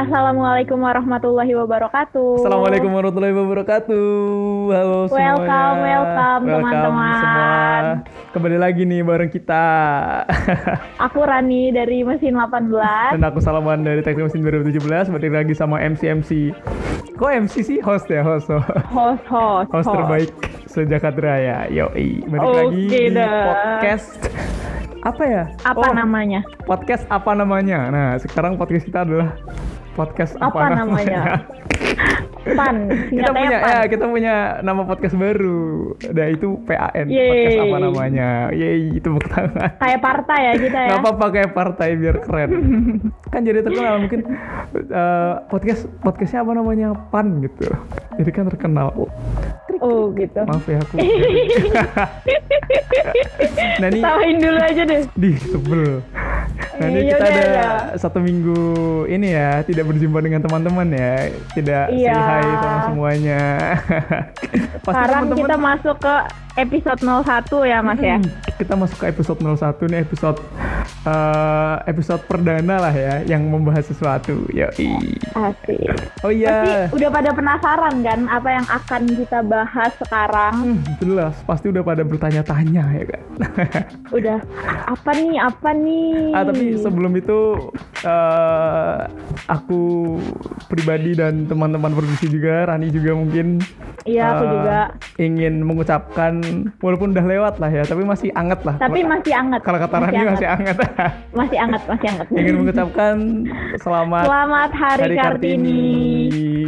Assalamualaikum warahmatullahi wabarakatuh. Assalamualaikum warahmatullahi wabarakatuh. Halo semuanya. Welcome, welcome, teman-teman. semua. Kembali lagi nih bareng kita. Aku Rani dari Mesin 18. Dan aku Salaman dari Teknik Mesin 2017. Balik lagi sama MC MC. Kok MC sih host ya host? Host, host, host terbaik sejagat raya. Yoi. Balik Oke lagi di dah. podcast apa ya? Apa Oh, namanya? Podcast apa namanya? Nah, sekarang podcast kita adalah podcast apa, Apa namanya? Pan. kita punya Pan. ya kita punya nama podcast baru nah itu PAN Yeay. podcast apa namanya Yeay itu tepuk tangan Kayak partai ya kita ya. nggak apa-apa kayak partai biar keren kan jadi terkenal mungkin eh, podcast podcastnya apa namanya PAN gitu jadi kan terkenal Oh gitu. maaf ya aku nah ini Tawain dulu aja deh. di sebel nah ini Iya, kita ada udah. satu minggu ini ya tidak berjumpa dengan teman-teman ya tidak Iya. Hi sama semuanya Sekarang teman-teman- kita masuk ke episode 01 ya Mas ya. Hmm, kita masuk ke episode 01 nih episode eh, episode perdana lah ya yang membahas sesuatu. Yoi. Asik. Oh iya. Pasti udah pada penasaran kan apa yang akan kita bahas sekarang? Hmm, jelas pasti udah pada bertanya-tanya ya kan. Udah apa nih? Apa nih? ah tapi sebelum itu eh, aku pribadi dan teman-teman produksi juga Rani juga mungkin Iya, aku eh, juga. ingin mengucapkan walaupun udah lewat lah ya tapi masih anget lah. Tapi masih anget. kalau kata Rani masih anget. Masih anget, masih anget. ingin mengucapkan selamat Selamat Hari, Hari Kartini,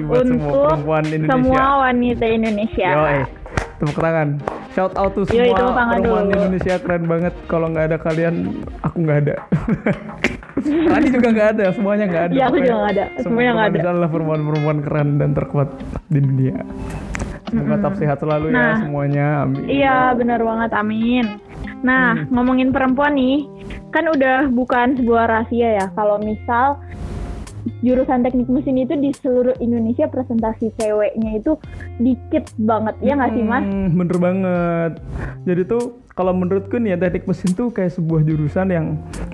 buat semua untuk perempuan Indonesia. semua wanita Indonesia. Yo, eh, tepuk tangan. Shout out to Yoi, semua tangan perempuan dulu. Indonesia keren banget. Kalau nggak ada kalian, aku nggak ada. Rani juga nggak ada, semuanya nggak ada. Iya, aku juga nggak ada. semua Semuanya nggak ada. adalah perempuan-perempuan keren dan terkuat di dunia. Semoga tetap sehat selalu ya Nah. semuanya. Amin. Iya, benar banget. Amin. Nah, Hmm. ngomongin perempuan nih, kan udah bukan sebuah rahasia ya. Kalau misal jurusan teknik mesin itu di seluruh Indonesia presentasi ceweknya itu dikit banget, ya nggak sih mas? Hmm, bener banget. Jadi tuh kalau menurutku nih ya teknik mesin tuh kayak sebuah jurusan yang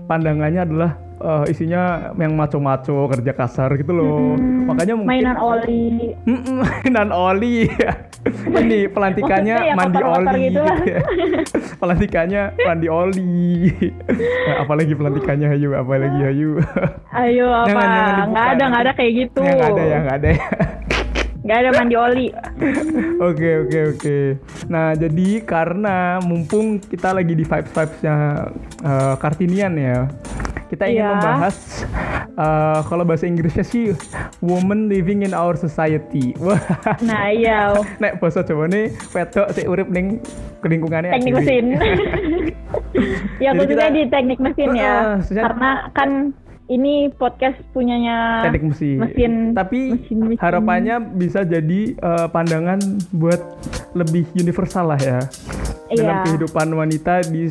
pandangannya adalah eh, isinya yang maco-maco kerja kasar gitu loh. Makanya mungkin Mainan oli. Mainan oli. Ini pelantikannya ya mandi oli. gitu ya. pelantikannya mandi oli. Nah, apalagi pelantikannya Hayu, apalagi Hayu. Ayo apa? Jangan, jangan dibuka Nggak ada, nggak ada kayak gitu. Nggak ada ya, nggak ada ya. Nggak ada mandi oli. Oke oke oke. Nah jadi karena mumpung kita lagi di vibes vibesnya eh, Kartinian ya, kita ingin Iya. membahas eh, kalau bahasa Inggrisnya sih woman living in our society. Wah, Nah iya, nek bahasa Jawa nih wedok sik urip ning lingkungannya teknik mesin. ya khususnya kita- di teknik mesin ya, khususnya- karena kan ini podcast punyanya teknik mesin. mesin Tapi mesin- mesin. harapannya bisa jadi eh, pandangan buat lebih universal lah ya. Dalam Iya. kehidupan wanita di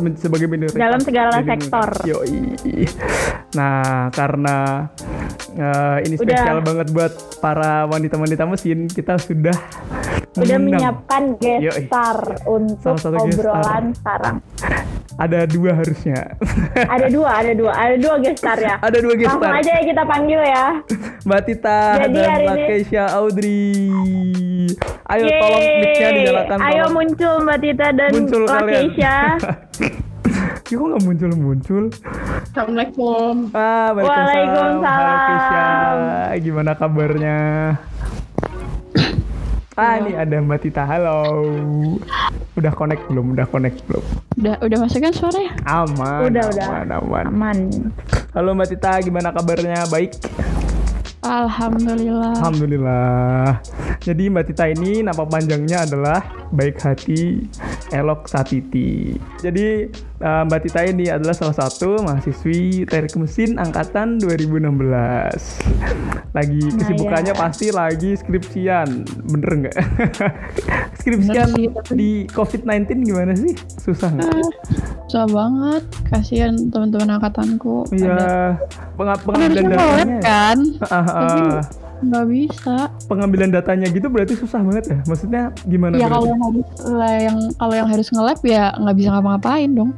men- sebagai minoritas. Dalam segala sektor. Yoi. Nah, karena eh, ini Udah. spesial banget buat para wanita-wanita mesin, kita sudah udah mengundang. menyiapkan guest Yoi. star untuk Salah satu star. obrolan sekarang. Ada dua harusnya. Ada dua, ada dua, ada dua guest star ya. Ada dua guest Langsung aja ya kita panggil ya. Mbak Tita Jadi dan Mbak ini- Keisha Audrey. Ayo Yeay. tolong mic-nya dinyalakan. Ayo tolong. muncul Mbak Tita dan muncul Mbak kalian. Keisha. Ya, kok nggak muncul-muncul? Assalamualaikum. Ah, Waalaikumsalam. Waalaikumsalam. Halo. Gimana kabarnya? Ah, ini ada Mbak Tita. Halo. Udah connect belum? Udah connect belum? Udah udah masuk kan suaranya? Aman. Udah, udah. aman, aman. Aman. Halo Mbak Tita, gimana kabarnya? Baik. Alhamdulillah. Alhamdulillah. Jadi Mbak Tita ini nama panjangnya adalah Baik Hati Elok Satiti. Jadi eh, Mbak Tita ini adalah salah satu mahasiswi teknik mesin angkatan 2016. Lagi kesibukannya ya. pasti lagi skripsian, bener nggak? skripsian Bener sih, di COVID-19 gimana sih? Susah nggak? Susah banget. Kasihan teman-teman angkatanku. Iya, harusnya datanya. nge-lab kan? Ah, ah, Tapi ah. Nggak bisa. pengambilan datanya gitu berarti susah banget ya maksudnya gimana Ya kalau yang harus yang kalau yang harus nge-lab ya nggak bisa ngapa-ngapain dong.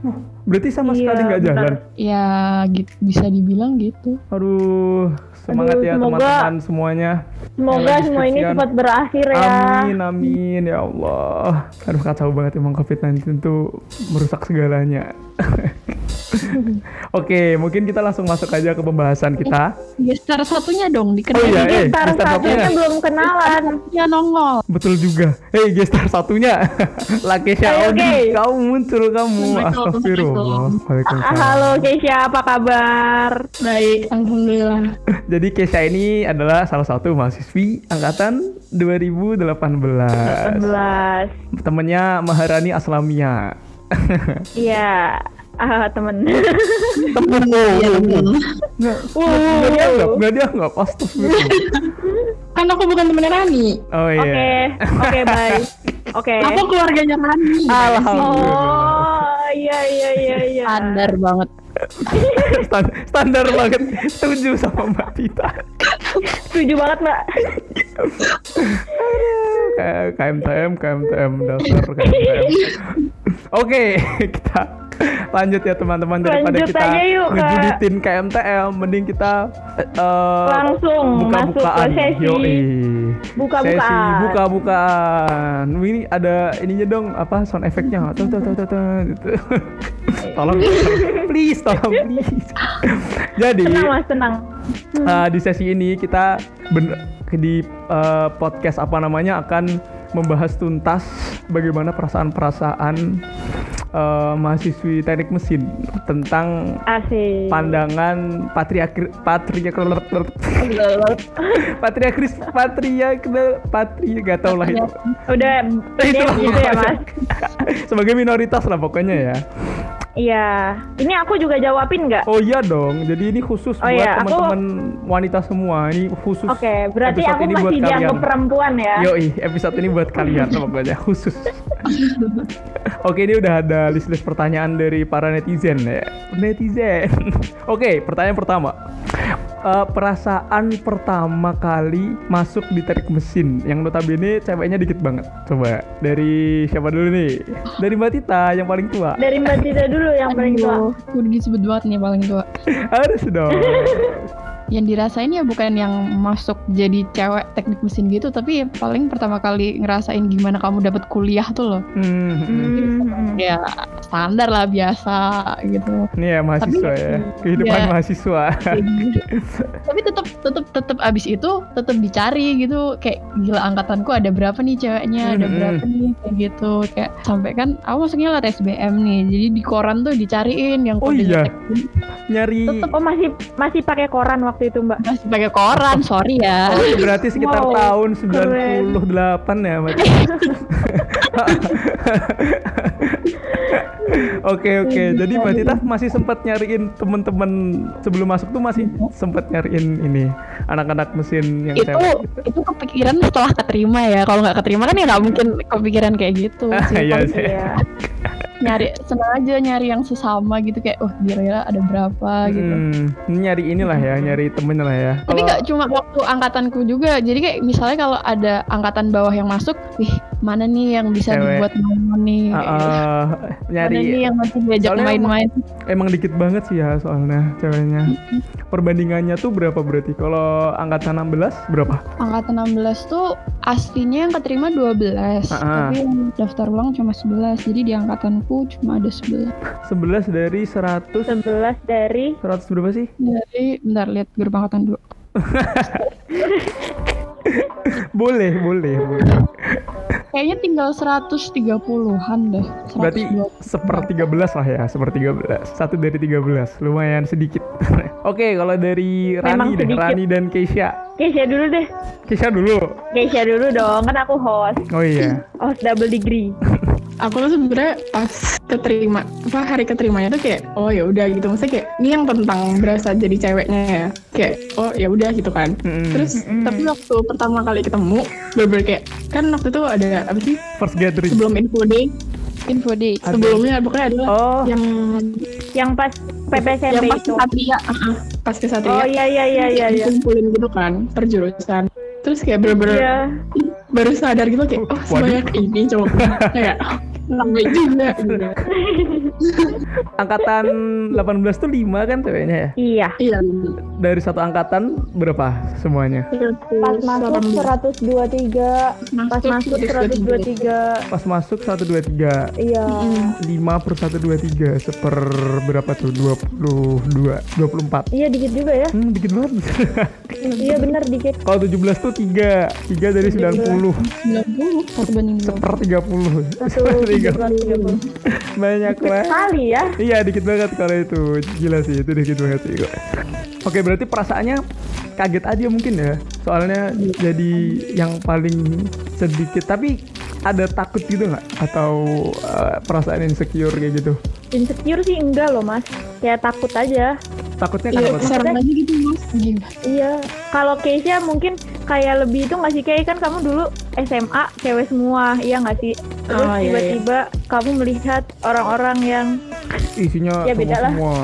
berarti sama Iya, sekali nggak jalan Ya gitu, bisa dibilang gitu. aduh semangat Aduh, ya semoga- teman-teman semuanya Semoga semua ini cepat berakhir ya. Amin, amin, ya Allah. Aduh kacau banget emang COVID-19 tuh merusak segalanya. Oke, mungkin kita langsung masuk aja ke pembahasan kita. Gestar satunya dong Oh dikenal. iya, eh, Gestar gestar satunya satunya. belum kenalan. Ya nongol. Betul juga. Hei, gestar satunya. Lakesha Oke, Odi, oke. kamu muncul kamu. Assalamualaikum. Astagfirullah. Ah. Halo Keisha, apa kabar? Baik, alhamdulillah. Jadi Kesha ini adalah salah satu mahasiswi angkatan 2018. 11. Temennya Maharani Aslamia. Iya. Ah, temen. Temen Iya, temen. Nggak, Wow. nggak dianggap, nggak dianggap. Astagfirullah. Kan aku bukan temennya Rani. Oh iya. Oke, oke baik. Oke. Aku keluarganya Rani. Alhamdulillah. Oh, iya iya iya iya. Standar banget. Stan- standar banget. Setuju sama Mbak Tita. Setuju banget, Mbak. KMTM, KMTM dasar KMTM. Oke, kita lanjut ya teman-teman daripada Lanjut kita yuk, ngejulitin KMTM, mending kita eh, Langsung buka-bukaan. masuk ke sesi. Yoi. Buka-bukaan. Sesi buka-bukaan. Ini ada ininya dong, apa sound efeknya? Tuh tuh tuh tuh, tuh gitu. tolong, tolong. please, tolong please. Jadi Tenang, Mas, tenang. Uh, di sesi ini kita ben- di uh, podcast apa namanya akan membahas tuntas bagaimana perasaan-perasaan uh, mahasiswi teknik mesin tentang Asik. pandangan patriarki patria patriarkis patria patria gak tau lah itu Udah itu ya, Mas? sebagai minoritas lah pokoknya ya Iya. Ini aku juga jawabin nggak? oh iya dong jadi ini khusus Oh buat iya, aku- teman-teman wanita semua ini khusus Oke, berarti episode aku ini buat masih kalian. dianggap perempuan ya? Yoi, episode ini buat kalian pokoknya khusus. Oke, ini udah ada list-list pertanyaan dari para netizen ya. Netizen. Oke, pertanyaan pertama. Eh, perasaan pertama kali masuk di teknik mesin yang notabene ceweknya dikit banget. Coba dari siapa dulu nih? Dari Mbak Tita yang paling tua. Dari Mbak Tita dulu yang paling tua. Udah disebut banget nih paling tua. Harus dong. Yang dirasain ya bukan yang masuk jadi cewek teknik mesin gitu, tapi paling pertama kali ngerasain gimana kamu dapat kuliah tuh loh. Hmm, hmm. Hmm. Ya standar lah biasa gitu. Ini ya mahasiswa Tapi- ya. Kehidupan Ya. mahasiswa. tapi tetap tetap tetap abis itu tetap dicari gitu kayak gila angkatanku ada berapa nih ceweknya ada Mhm. berapa nih kayak gitu kayak sampai kan aku masuknya lah SBM nih jadi di koran tuh dicariin yang Oh iya. teknik. Nyari Oh masih masih pakai koran waktu itu Mbak? masih pakai koran sorry ya Oh, berarti sekitar Wow, tahun keren. 98 ya, Mbak. Oke oke, jadi Mbak Tita masih sempat nyariin temen-temen sebelum masuk tuh masih sempat nyariin ini anak-anak mesin yang itu gitu. itu kepikiran setelah keterima ya kalau nggak keterima kan ya nggak mungkin kepikiran kayak gitu sih. iya sih. Iya. Nyari senang aja nyari yang sesama gitu kayak oh kira-kira ada berapa gitu Hmm, nyari inilah ya, nyari temen lah ya. Tapi nggak cuma waktu angkatanku juga. Jadi kayak misalnya kalau ada angkatan bawah yang masuk, wih mana nih yang bisa Cewek. dibuat main nih? Kayak gitu. ah, Mana nyari nih yang nanti diajak main-main? emang dikit banget sih ya soalnya ceweknya. Perbandingannya tuh berapa berarti? Kalau angkatan 16 berapa? Angkatan 16 tuh aslinya yang keterima 12, Ah, ah. tapi yang daftar ulang cuma 11. Jadi di angkatanku cuma ada 11. 11 dari 100 11 dari 100 berapa sih? Dari bentar lihat grup angkatan dulu. Boleh, boleh, boleh. Kayaknya tinggal 130-an deh. 120. Berarti seper 13 lah ya, seper 13. Satu dari 13, lumayan sedikit. Oke, kalau dari Memang Rani deh, sedikit. Rani dan Keisha. Keisha dulu deh. Keisha dulu. Keisha dulu dong, kan aku host. Oh iya. Host double degree. aku tuh sebenarnya pas keterima apa hari keterimanya tuh kayak oh ya udah gitu maksudnya kayak ini yang tentang berasa jadi ceweknya ya kayak oh ya udah gitu kan Mm-mm. terus Mm-mm. tapi waktu pertama kali ketemu bener kayak kan waktu itu ada apa sih First gathering. sebelum info day Info day. Ada. sebelumnya pokoknya adalah Oh, yang Yang pas PPSMP yang pas itu. kesatria uh-uh, pas kesatria Oh iya iya iya iya iya. dikumpulin gitu kan per jurusan terus kayak bener-bener Iya. baru sadar gitu kayak oh sebanyak ini cowok kayak angkatan 18 tuh 5 kan ceweknya ya? Iya. Iya. Dari satu angkatan berapa semuanya? Pas masuk 123, pas masuk 123. Pas masuk 123. Iya. 5 per 123 seper berapa tuh? 22, 24. Iya, dikit juga ya. Hmm, dikit banget. iya benar dikit. Kalau 17 tuh 3, 3 dari 90. 90 1 banding 2. Seper 30. 1 Banyak lah Kali ya. Iya dikit banget kalau itu Gila sih itu dikit banget sih kok Oke berarti perasaannya kaget aja mungkin ya Soalnya jadi yang paling sedikit Tapi ada takut gitu nggak? Atau eh, perasaan insecure kayak gitu? Insecure sih enggak loh mas. Kayak takut aja. Takutnya iya kenapa? tuh? serem aja gitu mas. Iya. Kalau case-nya mungkin kayak lebih itu nggak sih kayak kan kamu dulu SMA cewek semua, iya nggak sih? Terus Oh, iya, tiba-tiba kamu melihat orang-orang yang Isinya Ya, beda lah. semua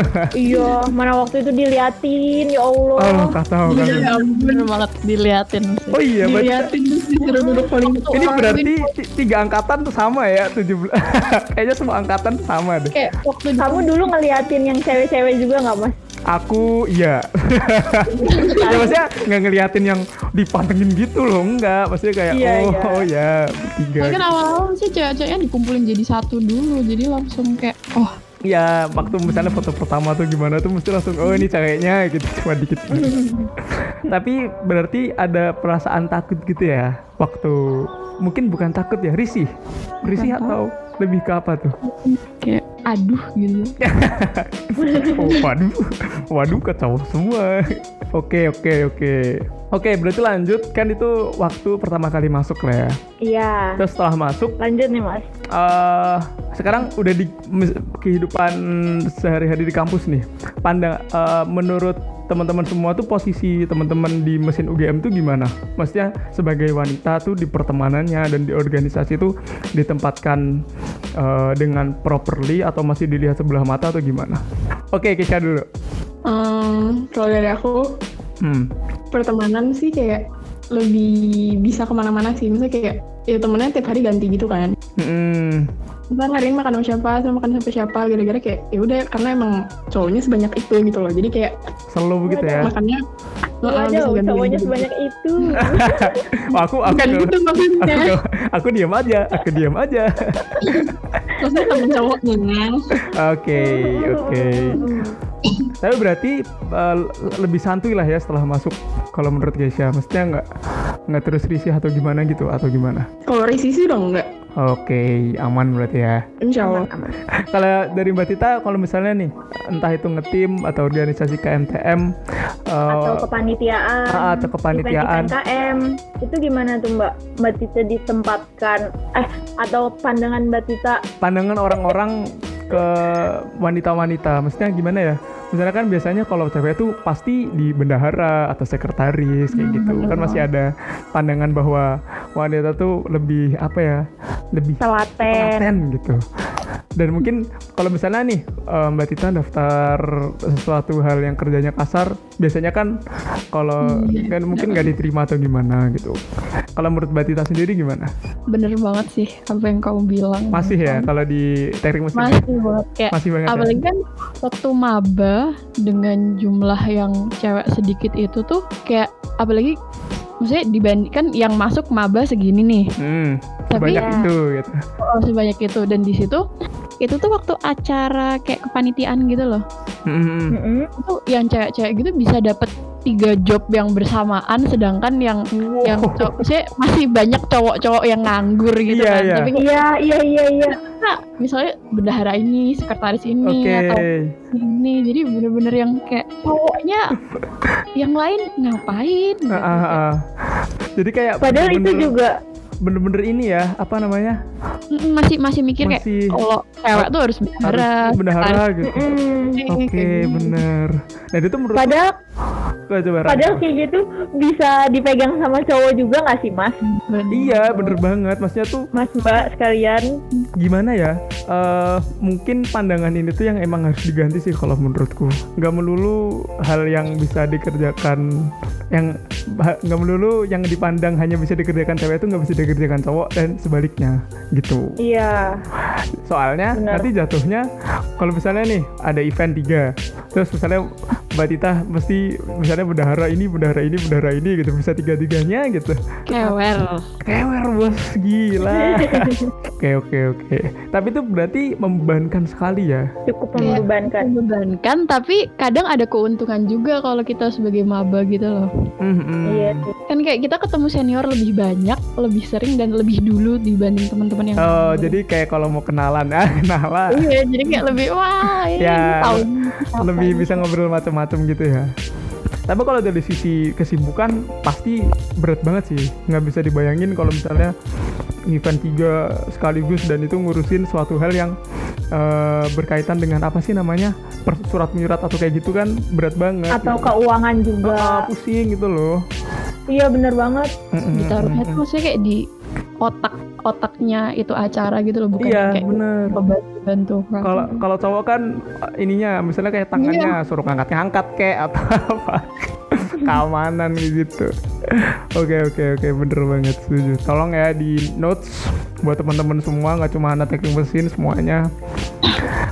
iya mana waktu itu diliatin ya Oh Allah. nggak tahu kan ya ampun Bener banget diliatin sih. Oh iya diliatin duduk paling Ini berarti ti- tiga angkatan tuh sama ya 17 Kayaknya semua angkatan tuh sama deh Kayak waktu Kamu dulu ngeliatin yang cewek-cewek juga nggak mas? Aku iya. Ya maksudnya nggak ngeliatin yang dipantengin gitu loh Enggak Maksudnya kayak Iya, oh, iya. oh ya Soalnya kan awal-awal sih cewek-ceweknya dikumpulin jadi satu dulu, jadi langsung kayak oh. Ya waktu misalnya foto pertama tuh gimana tuh mesti langsung Oh ini ceweknya gitu. Cuma dikit. Tapi berarti ada perasaan takut gitu ya Waktu Mungkin bukan takut ya Risih. Risih atau lebih ke apa tuh? Kayak aduh gitu. Oh, waduh, waduh kacau semua. Oke, oke, oke. Oke, berarti lanjut kan itu waktu pertama kali masuk lah ya. Iya. Terus setelah masuk, Lanjut nih mas. eh sekarang udah di kehidupan sehari-hari di kampus nih. Pandang eh, menurut teman-teman semua tuh posisi teman-teman di mesin UGM tuh gimana? Maksudnya sebagai wanita tuh di pertemanannya dan di organisasi tuh ditempatkan eh, dengan properly atau masih dilihat sebelah mata atau gimana? Oke, Kisha dulu. Ehm, kalau dari aku Hmm. pertemanan sih kayak lebih bisa ke mana-mana sih misalnya kayak ya temennya tiap hari ganti gitu kan Hmm. Ntar hari ini makan sama siapa, sama makan sama siapa, gara-gara kayak ya udah karena emang cowoknya sebanyak itu gitu loh. Jadi kayak Selalu begitu ya. makannya loh, ganti-ganti cowoknya gitu. sebanyak itu. Oh, aku aku Bukan gitu aku, maksudnya. aku diam aja, aku diam aja. Maksudnya temen cowoknya. Oke, oke. Tapi berarti eh, lebih santuy lah ya setelah masuk kalau menurut Gesha. Mestinya nggak nggak terus risih atau gimana gitu atau gimana? Kalau risi sih dong enggak. Oke, aman berarti ya. Insya Allah. Kalau dari Mbak Tita, kalau misalnya nih, entah itu ngetim atau organisasi KMTM, eh, Atau kepanitiaan. Ah, atau kepanitiaan. event KM. Itu gimana tuh mbak? Mbak Tita ditempatkan. Eh, atau pandangan Mbak Tita. pandangan orang-orang ke wanita-wanita, maksudnya gimana ya? Misalnya kan biasanya kalau cewek tuh pasti di bendahara atau sekretaris kayak gitu. Kan masih ada pandangan bahwa wanita tuh lebih apa ya? Lebih Telaten. telaten gitu. Dan mungkin kalau misalnya nih eh, Mbak Tita daftar sesuatu hal yang kerjanya kasar, biasanya kan kalau kan mungkin nggak diterima atau gimana gitu. Kalau menurut Mbak Tita sendiri gimana? Bener banget sih apa yang kamu bilang. Masih ya kalau di teknik mesin ya? Masih banget kayak masih banget ya? apalagi kan waktu maba dengan jumlah yang cewek sedikit itu tuh kayak apalagi maksudnya dibandingkan yang masuk maba segini nih Hmm, Tapi sebanyak ya- itu gitu. oh, sebanyak itu dan di situ itu tuh waktu acara kayak kepanitiaan gitu loh Hmm, Mm-mm. itu yang cewek-cewek gitu bisa dapet tiga job yang bersamaan sedangkan yang Wow. yang cowok maksudnya masih banyak cowok-cowok yang nganggur gitu Iya, kan iya. tapi Iya, iya, iya, iya. misalnya bendahara ini sekretaris ini Oke. atau ini jadi bener-bener yang kayak cowoknya yang lain ngapain gitu. Ah, ah, ah. Jadi kayak Padahal itu bener-bener- juga bener-bener ini ya, apa namanya? Masih masih mikir kayak Masih kalau cewek tuh harus bendahara harus bendahara gitu. mm, Oke, kayak gitu. bener. Nah, itu menurut padahal Coba. Padahal kayak gitu bisa dipegang sama cowok juga nggak sih mas? Iya bener banget Maksudnya tuh Mas mbak sekalian. gimana ya eh mungkin pandangan ini tuh yang emang harus diganti sih kalau menurutku nggak melulu hal yang bisa dikerjakan yang nggak melulu yang dipandang hanya bisa dikerjakan cewek itu nggak bisa dikerjakan cowok dan sebaliknya gitu Iya. soalnya Benar. nanti jatuhnya kalau misalnya nih ada event tiga terus misalnya Mbak Tita mesti misalnya bendahara ini bendahara ini bendahara ini gitu. Bisa tiga tiganya gitu. Kewer. kewer bos. Gila. Oke oke oke. Tapi itu berarti membebankan sekali ya? Cukup Kayak membebankan. Membebankan. Tapi kadang ada keuntungan juga kalau kita sebagai maba gitu loh. Mhm. Iya sih. Kan kayak kita ketemu senior lebih banyak, lebih sering dan lebih dulu dibanding teman-teman yang oh jadi kayak kalau mau kenalan ah kenalan. Iya, jadi kayak lebih wah, ini Ya, tahu lebih bisa ngobrol macam-macam gitu ya tapi kalau dari sisi kesibukan pasti berat banget sih nggak bisa dibayangin kalau misalnya event tiga sekaligus dan itu ngurusin suatu hal yang eh, berkaitan dengan apa sih namanya surat menyurat atau kayak gitu kan berat banget Atau gitu. keuangan juga. Ah, pusing gitu loh Iya bener banget. Mm-mm, ditaruhnya tuh maksudnya kayak di otak otaknya itu acara gitu loh bukan iya kayak bener bantu kalau kalau cowok kan eh, ininya misalnya kayak tangannya suruh ngangkat ngangkat kayak atau apa. Keamanan gitu. Oke oke oke. Bener banget setuju. Tolong ya di notes buat teman-teman semua. Nggak cuma anak teknik mesin semuanya.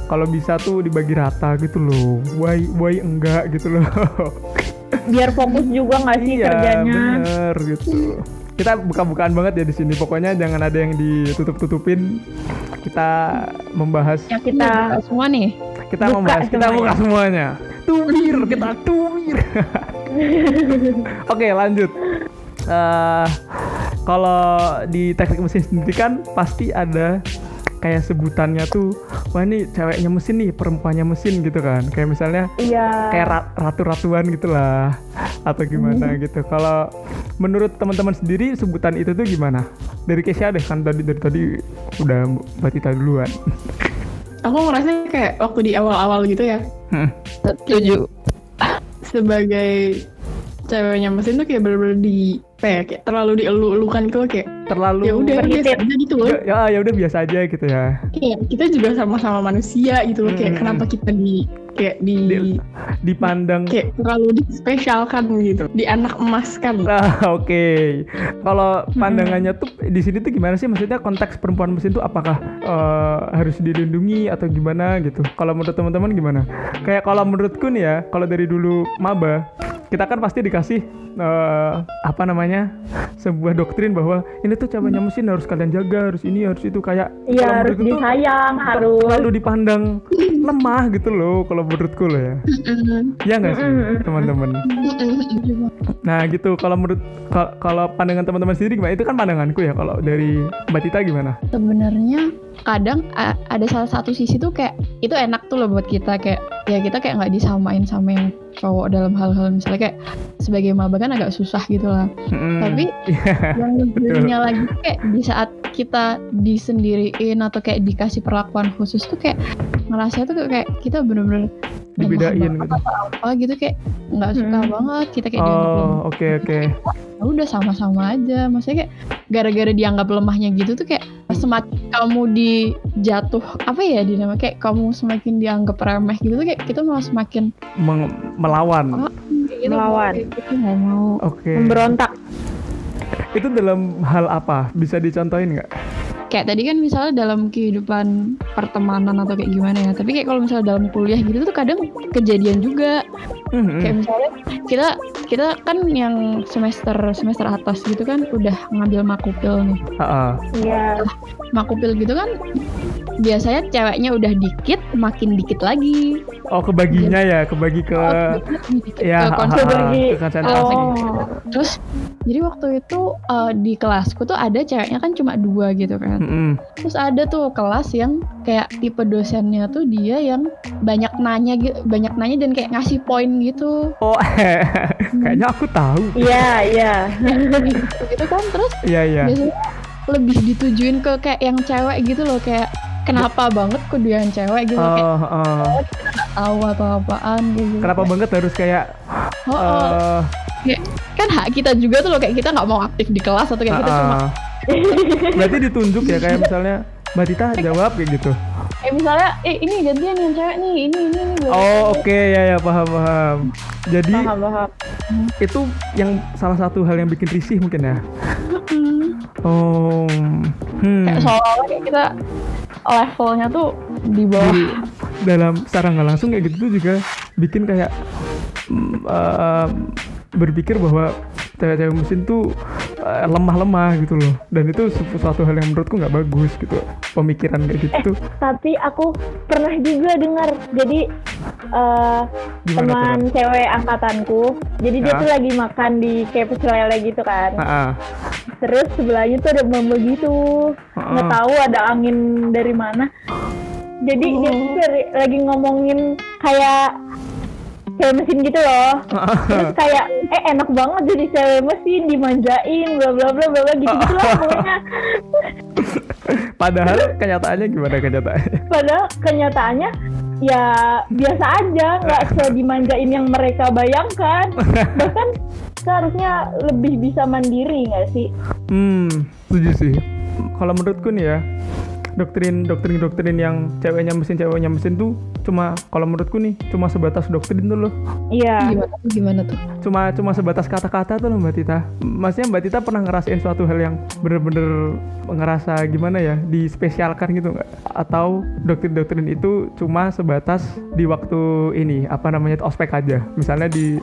Kalau bisa tuh dibagi rata gitu loh. Why why enggak gitu loh. Biar fokus juga nggak sih iya kerjanya. bener gitu kita buka-bukaan banget ya di sini. Pokoknya jangan ada yang ditutup-tutupin. Kita membahas. Ya kita semua nih. Kita Buka membahas kita semuanya. buka semuanya. Tumir kita tumir. Oke lanjut. Eh, kalau di teknik mesin sendiri kan pasti ada kayak sebutannya tuh wah ini ceweknya mesin nih perempuannya mesin gitu kan. Kayak misalnya iya. kayak ra- ratu-ratuan gitu lah atau gimana gitu. Kalau menurut teman-teman sendiri sebutan itu tuh gimana? Dari Kesia deh kan tadi dari tadi udah Mbak Tita duluan. Aku ngerasa kayak waktu di awal-awal gitu ya, Hmm. setuju. Sebagai ceweknya mesin tuh kayak bener-bener di apa ya, kayak terlalu dielu-elukan gitu kayak terlalu ya udah biasa aja gitu loh. ya, ya ya udah biasa aja gitu ya Kayak kita juga sama-sama manusia gitu loh, kayak Hmm. kenapa kita di kayak di, Di- dipandang kayak terlalu dispesialkan gitu, di anak emas kan. Ah, oke. Kalau pandangannya tuh di sini tuh gimana sih? Maksudnya konteks perempuan mesin tuh apakah eh, harus dilindungi atau gimana gitu? Kalau menurut teman-teman gimana? Kayak kalau menurutku nih ya, kalau dari dulu maba, kita kan pasti dikasih eh, apa namanya? sebuah doktrin bahwa ini tuh ceweknya mesin harus kalian jaga, harus ini, harus itu kayak Iya kalau harus menurutku tuh disayang, harus. terlalu dipandang lemah gitu loh kalau menurutku loh ya. Ya nggak sih, teman-teman? Nah gitu kalau menurut kal- kalau pandangan teman-teman sendiri gimana? Itu kan pandanganku ya. Kalau dari Mbak Tita gimana? sebenarnya kadang ada salah satu sisi tuh kayak itu enak tuh loh buat kita kayak ya kita kayak nggak disamain sama yang cowok dalam hal-hal misalnya kayak sebagai maba kan agak susah gitu lah Mm-mm. tapi Iya, yang ngebelinnya lagi kayak di saat kita disendiriin atau kayak dikasih perlakuan khusus tuh kayak ngerasa tuh kayak kita bener-bener dibedain gitu. apa gitu kayak nggak suka Hmm. banget kita kayak Oh oke oke. ya udah sama-sama aja maksudnya kayak gara-gara dianggap lemahnya gitu tuh kayak semakin kamu dijatuh apa ya dinama kayak kamu semakin dianggap remeh gitu tuh kayak kita malah semakin Meng- melawan. Oh. gitu, Melawan. gitu nggak mau Oke. Memberontak. Itu dalam hal apa? Bisa dicontohin nggak? Kayak tadi kan misalnya dalam kehidupan pertemanan atau kayak gimana ya tapi kayak kalau misalnya dalam kuliah gitu tuh kadang kejadian juga Mhm. kayak misalnya kita kita kan yang semester semester atas gitu kan udah ngambil makupil nih. Iya. makupil gitu kan biasanya ceweknya udah dikit makin dikit lagi Oh kebaginya ya, kebagi ke Oh, ya ke ha-ha, konsentrasi. ke konsentrasi. Oh. terus jadi waktu itu eh, di kelasku tuh ada ceweknya kan cuma dua gitu kan Mm-mm. terus ada tuh kelas yang kayak tipe dosennya tuh dia yang banyak nanya gitu banyak nanya dan kayak ngasih poin gitu Oh kayaknya aku tahu. Iya, iya. gitu kan terus Iya iya. biasanya lebih ditujuin ke kayak yang cewek gitu loh kayak kenapa banget kudu yang cewek gitu kayak Oh, oh. tahu atau apaan gitu Kenapa banget harus kayak Oh, oh. eh, Kayak, kan hak kita juga tuh loh kayak kita nggak mau aktif di kelas atau kayak kita cuma ah, berarti ditunjuk ya kayak misalnya Mbak Tita jawab kayak gitu. eh misalnya eh ini gantian yang cewek nih ini ini ini. Oh oke ya ya paham paham. Jadi paham paham itu yang salah satu hal yang bikin risih mungkin ya. Hmm. Oh, hmm. kayak kayak kita levelnya tuh di bawah. Jadi, dalam secara nggak langsung kayak gitu tuh juga bikin kayak eh, berpikir bahwa cewek-cewek mesin tuh lemah-lemah gitu loh. Dan itu sesuatu hal yang menurutku nggak bagus gitu. Pemikiran kayak gitu tuh. tapi aku pernah juga dengar. Jadi eh, Gimana teman cewek angkatanku jadi dia Ya. tuh lagi makan di kayak pecel lele gitu kan. Ah, ah. terus sebelahnya tuh ada mama gitu. Ah. nggak tahu ada angin dari mana. Jadi dia tuh lagi ngomongin kayak cewek mesin gitu loh. Terus kayak eh enak banget jadi cewek mesin dimanjain bla bla bla bla bla gitu gitu lah pokoknya. Padahal kenyataannya gimana kenyataannya? Padahal kenyataannya ya biasa aja nggak sedimanjain yang mereka bayangkan. Bahkan seharusnya lebih bisa mandiri nggak sih? Hmm, setuju sih. Kalau menurutku nih ya, doktrin doktrin doktrin yang ceweknya mesin ceweknya mesin tuh cuma kalau menurutku nih cuma sebatas doktrin tuh loh. iya gimana tuh gimana tuh Cuma cuma sebatas kata-kata tuh loh Mbak Tita. Maksudnya Mbak Tita pernah ngerasain suatu hal yang bener-bener ngerasa gimana ya dispesialkan gitu nggak? Atau doktrin-doktrin itu cuma sebatas di waktu ini apa namanya ospek aja. Misalnya di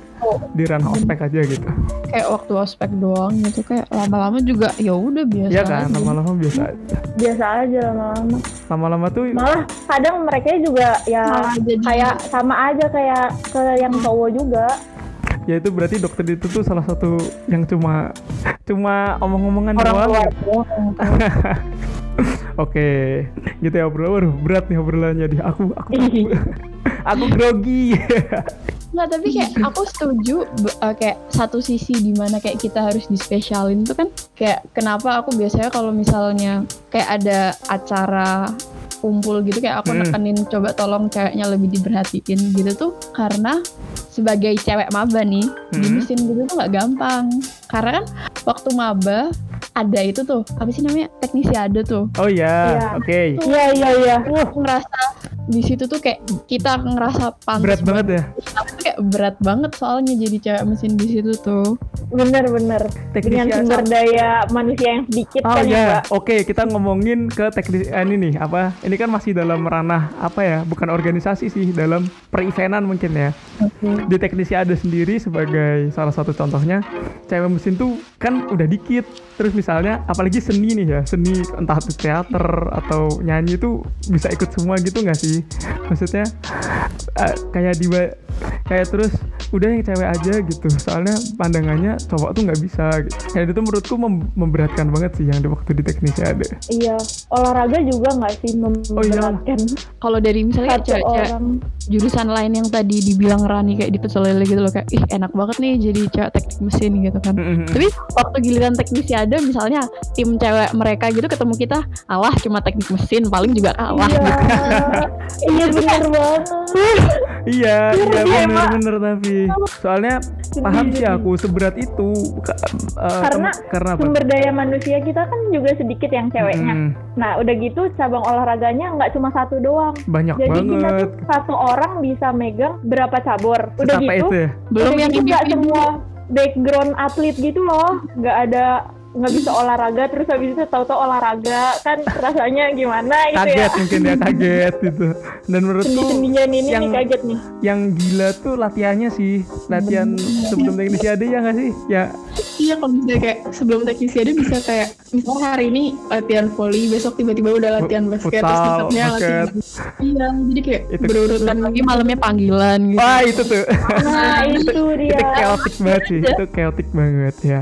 di ranah ospek aja gitu. kayak waktu ospek doang gitu kayak lama-lama juga ya udah biasa Iya kan, lama-lama biasa aja. biasa aja lama-lama Lama-lama tuh malah kadang mereka juga ya Malah jadi- kayak sama aja kayak ke yang cowok juga. Ya itu berarti dokter itu tuh salah satu yang cuma cuma omong-omongan orang doang. oke gitu ya bro. Waduh, berat nih obrolannya. Di aku aku aku grogi. Nggak, tapi kayak aku setuju eh, kayak satu sisi di mana kayak kita harus dispesialin itu kan kayak kenapa aku biasanya kalau misalnya kayak ada acara kumpul gitu kayak aku Hmm. nekenin coba tolong ceweknya lebih diperhatiin gitu tuh karena sebagai cewek maba nih di Hmm. mesin gitu tuh nggak gampang karena kan waktu maba ada itu tuh apa sih namanya teknisi ada tuh oh ya Iya. oke iya iya iya aku ngerasa di situ tuh kayak kita ngerasa pantas berat banget ya tapi tuh kayak berat banget soalnya jadi cewek mesin di situ tuh bener-bener teknisi dengan sumber daya manusia yang sedikit Oh kan ya ya, Mbak? oke kita ngomongin ke teknis eh, ini nih apa? Ini kan masih dalam ranah apa ya? Bukan organisasi sih, dalam per-eventan mungkin ya. Di teknisi ada sendiri sebagai salah satu contohnya, cewek mesin tuh kan udah dikit. Terus misalnya apalagi seni nih ya, seni entah itu teater atau nyanyi itu bisa ikut semua gitu nggak sih? Maksudnya eh, kayak di kayak terus udah yang cewek aja gitu soalnya pandangannya cowok tuh nggak bisa gitu. dan itu menurutku mem- memberatkan banget sih yang di waktu di teknisi ada iya olahraga juga nggak sih Oh, iya. memberatkan kalau dari misalnya kayak orang jurusan lain yang tadi dibilang Rani kayak di pecel lele gitu loh kayak ih enak banget nih jadi cewek teknik mesin gitu kan. Tapi waktu giliran teknisi ada misalnya tim cewek mereka gitu ketemu kita alah cuma teknik mesin paling juga kalah iya. gitu. iya bener banget. Iya iya Iya, bener Mak. bener tapi soalnya paham sih jadi. aku seberat itu eh, Karena karena apa? sumber daya manusia kita kan juga sedikit yang ceweknya. Nah udah gitu cabang olahraganya nggak cuma satu doang. Banyak jadi kita banget. tuh satu orang bisa megang berapa cabur. Udah Sesampai gitu itu ya? Belum udah yang gitu nggak individu semua background atlet gitu loh. Nggak ada nggak bisa olahraga terus habis itu tahu-tahu olahraga. Kan rasanya gimana gitu kaget ya mungkin ya kaget gitu. Dan menurutku sendi-sendinya ini yang- nih kaget nih. yang gila tuh latihannya sih. Latihan sebelum teknisi ada ya nggak sih? Ya. Iya kalau misalnya kayak sebelum teknisi ada bisa kayak misalnya hari ini latihan volley, besok tiba-tiba udah latihan basket, terus Futsal, besoknya latihan. Iya, jadi kayak Itu- berurutan lagi malamnya panggilan gitu. Wah itu tuh. Nah itu dia. itu chaotic banget sih itu chaotic banget ya.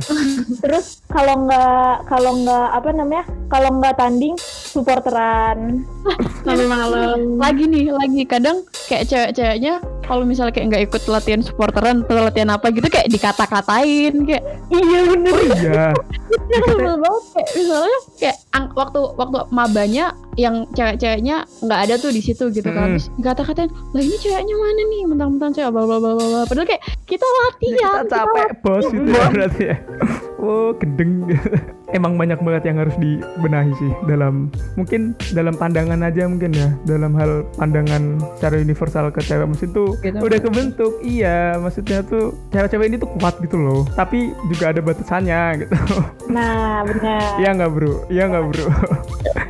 Terus kalau nggak kalau nggak apa namanya kalau nggak tanding supporteran sampai malam. lagi nih lagi kadang kayak cewek-ceweknya kalau misalnya kayak nggak ikut latihan supporteran atau latihan apa gitu kayak dikata-katain kayak iya bener Oh iya. sebel banget kayak misalnya kayak waktu waktu mabanya yang cewek-ceweknya nggak ada tuh di situ gitu kan. Hmm. terus dikata-katain lah ini ceweknya mana nih? Mentang-mentang cewek bla bla bla bla bla." padahal kayak kita latihan Kita capek bos itu ya berarti ya. Oh, gendeng. Emang banyak banget yang harus dibenahi sih dalam mungkin dalam pandangan aja mungkin ya. Dalam hal pandangan secara universal ke cewek. Mesin tuh Gitu. udah kebentuk. Iya maksudnya tuh cewek-cewek ini tuh kuat gitu loh. Tapi juga ada batasannya gitu. Nah benar. Iya nggak bro? Iya nggak bro?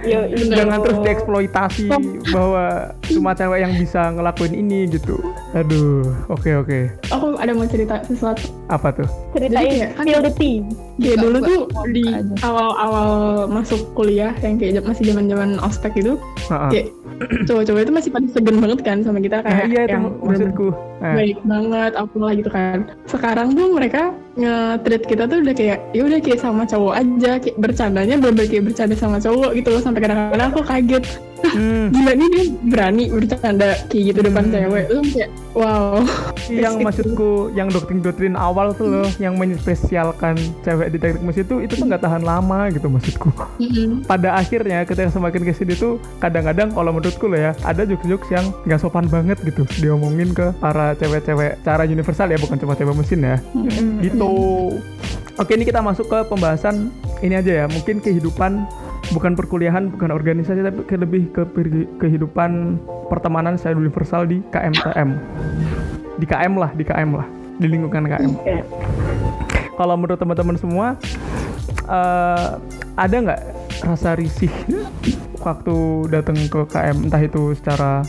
Yo, jangan terus dieksploitasi bahwa cuma cewek yang bisa ngelakuin ini gitu aduh oke oke. Aku ada mau cerita sesuatu. apa tuh? Ceritain kayak kan- the tea Buka, dulu tuh di awal-awal masuk kuliah yang kayak masih zaman-zaman ospek itu Heeh. kayak cowok-cowok itu masih pada segen banget kan sama kita Nah, kayak iya itu yang maksudku. Nah, baik banget apalah gitu kan. Sekarang tuh mereka nge-treat kita tuh udah kayak ya udah kayak sama cowok aja kayak bercandanya bener kayak bercanda sama cowok gitu loh sampai kadang-kadang aku kaget hmm, gila nih dia berani bercanda kayak gitu depan Hmm. cewek. Tuh kayak wow. Yang maksudku yang doktrin-doktrin awal tuh loh yang menyespesialkan cewek di teknik mesin itu itu tuh nggak tahan lama gitu maksudku. Pada akhirnya ketika semakin ke sini tuh kadang-kadang kalau menurutku loh ya ada jokes-jokes yang nggak sopan banget gitu. Diomongin ke para cewek-cewek cara universal ya bukan cuma cewek mesin ya. Gitu. Oke ini kita masuk ke pembahasan ini aja ya. Mungkin kehidupan bukan perkuliahan bukan organisasi tapi ke- lebih ke kehidupan pertemanan secara universal di KMTM di KM lah di KM lah. Di lingkungan KM Oke. kalau menurut teman-teman semua eh, ada nggak rasa risih waktu datang ke KM entah itu secara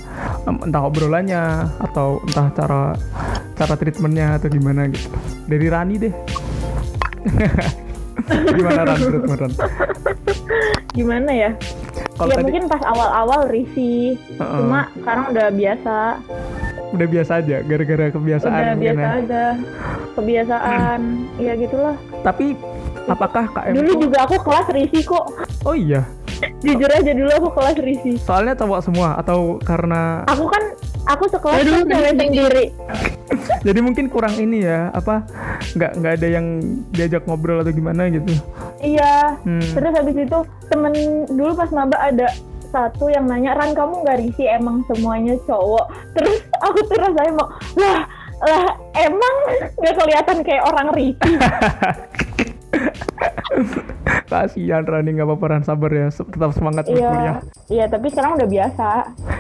em, entah obrolannya atau entah cara cara treatmentnya atau gimana gitu. Dari Rani deh gimana Ran? Menurut Ran? gimana ya? Kalau ya tadi mungkin pas awal-awal risih. Heeh. cuma sekarang udah biasa. Udah biasa aja gara-gara kebiasaan udah biasa ya. aja. Kebiasaan. Ya gitulah. Tapi apakah KM dulu tuh- juga aku kelas risih kok. Oh iya, jujur aja dulu aku kelas risih. Soalnya cowok semua atau karena aku kan aku dulu kan cewek sendiri. Jadi mungkin kurang ini ya apa nggak nggak ada yang diajak ngobrol atau gimana gitu. Iya. Hmm. terus habis itu temen dulu pas maba ada satu yang nanya Ran kamu nggak risih emang semuanya cowok? Terus aku tuh rasanya mau lah lah emang nggak kelihatan kayak orang risih kasihan Rani nggak apa-apa Ran. Sabar ya. Tetap semangat iya. iya tapi sekarang udah biasa.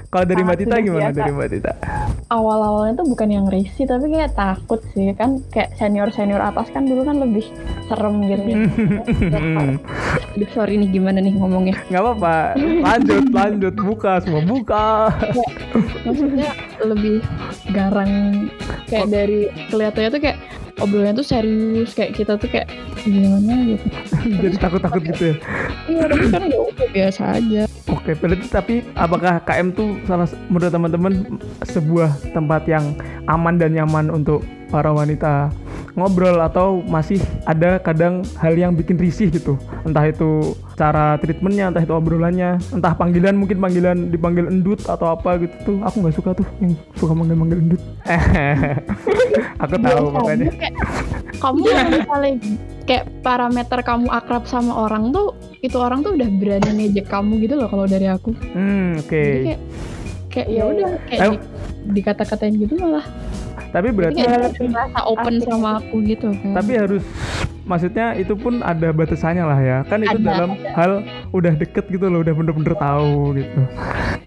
Kalau dari Mbak Tita gimana? biasa. dari Mbak Tita? Awal-awalnya tuh bukan yang risih tapi kayak takut sih. Kan kayak senior senior atas kan dulu kan lebih serem gitu. Aduh sorry nih gimana nih ngomongnya? Nggak apa-apa. Lanjut lanjut. Buka semua buka. Maksudnya lebih garang. Kayak dari kelihatannya tuh kayak obrolannya tuh serius kayak kita tuh kayak gimana gitu jadi takut-takut gitu ya? Iya tapi kan ya udah biasa aja. Oke, berarti tapi apakah KM tuh salah menurut teman-teman sebuah tempat yang aman dan nyaman untuk para wanita ngobrol atau masih ada kadang hal yang bikin risih gitu. Entah itu cara treatmentnya entah itu obrolannya entah panggilan mungkin panggilan dipanggil endut atau apa gitu tuh. Aku nggak suka tuh yang suka manggil manggil endut. Aku tahu makanya kayak kamu yang misalnya kayak parameter kamu akrab sama orang tuh itu orang tuh udah berani ngejek kamu gitu loh kalau dari aku. Hmm oke. Jadi kayak kayak ya udah kayak di, dikata-katain gitu malah tapi berarti merasa open sama aku gitu kan. Tapi harus maksudnya itu pun ada batasannya lah ya. Kan itu Ada, dalam hal udah deket gitu loh udah bener-bener tahu gitu.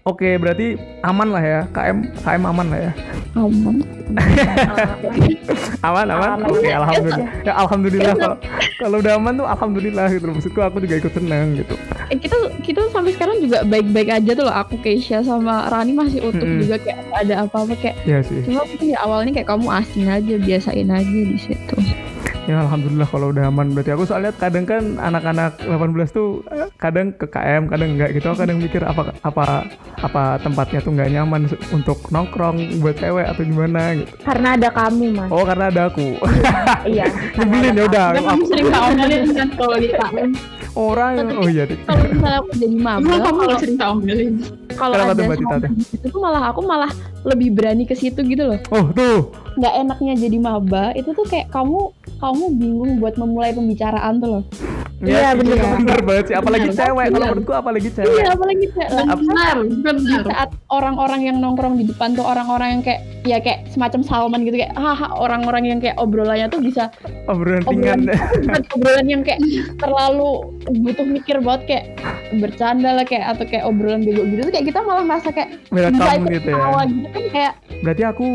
Oke berarti aman lah ya. KM KM aman lah ya. Aman. Aman aman? Aman. oke alhamdulillah. Ya alhamdulillah kalau kalau udah aman tuh alhamdulillah gitu maksudku aku juga ikut senang gitu. Eh, kita kita sampai sekarang juga baik-baik aja tuh loh. Aku Keisha sama Rani masih utuh Mm-mm. juga kayak ada apa-apa kayak ya sih. Cuma mungkin di awalnya kayak kamu asing aja biasain aja di situ ya alhamdulillah kalau udah aman. Berarti aku soalnya kadang kan anak-anak 18 tuh eh, kadang ke KM kadang enggak gitu. Kadang mikir apa apa apa tempatnya tuh nggak nyaman untuk nongkrong buat cewek atau gimana gitu. Karena ada kamu mas. Oh karena ada aku. Iya nyebelin ya udah. kamu. Sering tak omelin kan kalau di KM orang oh iya kalau misalnya aku jadi maba kamu kalau gak cerita omelin? kalau ada itu malah aku malah lebih berani ke situ gitu loh. Oh tuh. Nggak enaknya jadi maba itu tuh kayak kamu kamu bingung buat memulai pembicaraan tuh loh. Iya, bener. bener banget sih. Apalagi Bener. cewek kalau Bener. menurutku apalagi cewek. Iya apalagi lah, Benar, di benar. saat orang-orang yang nongkrong di depan tuh orang-orang yang kayak ya kayak semacam Salman gitu kayak haha orang-orang yang kayak obrolannya tuh bisa obrolan obrolan ringan. bukan obrolan yang kayak terlalu butuh mikir banget kayak bercanda lah kayak atau kayak obrolan bego gitu. Tuh kayak kita malah merasa kayak bisa welcome ikut gitu ya. gitu kan kayak berarti aku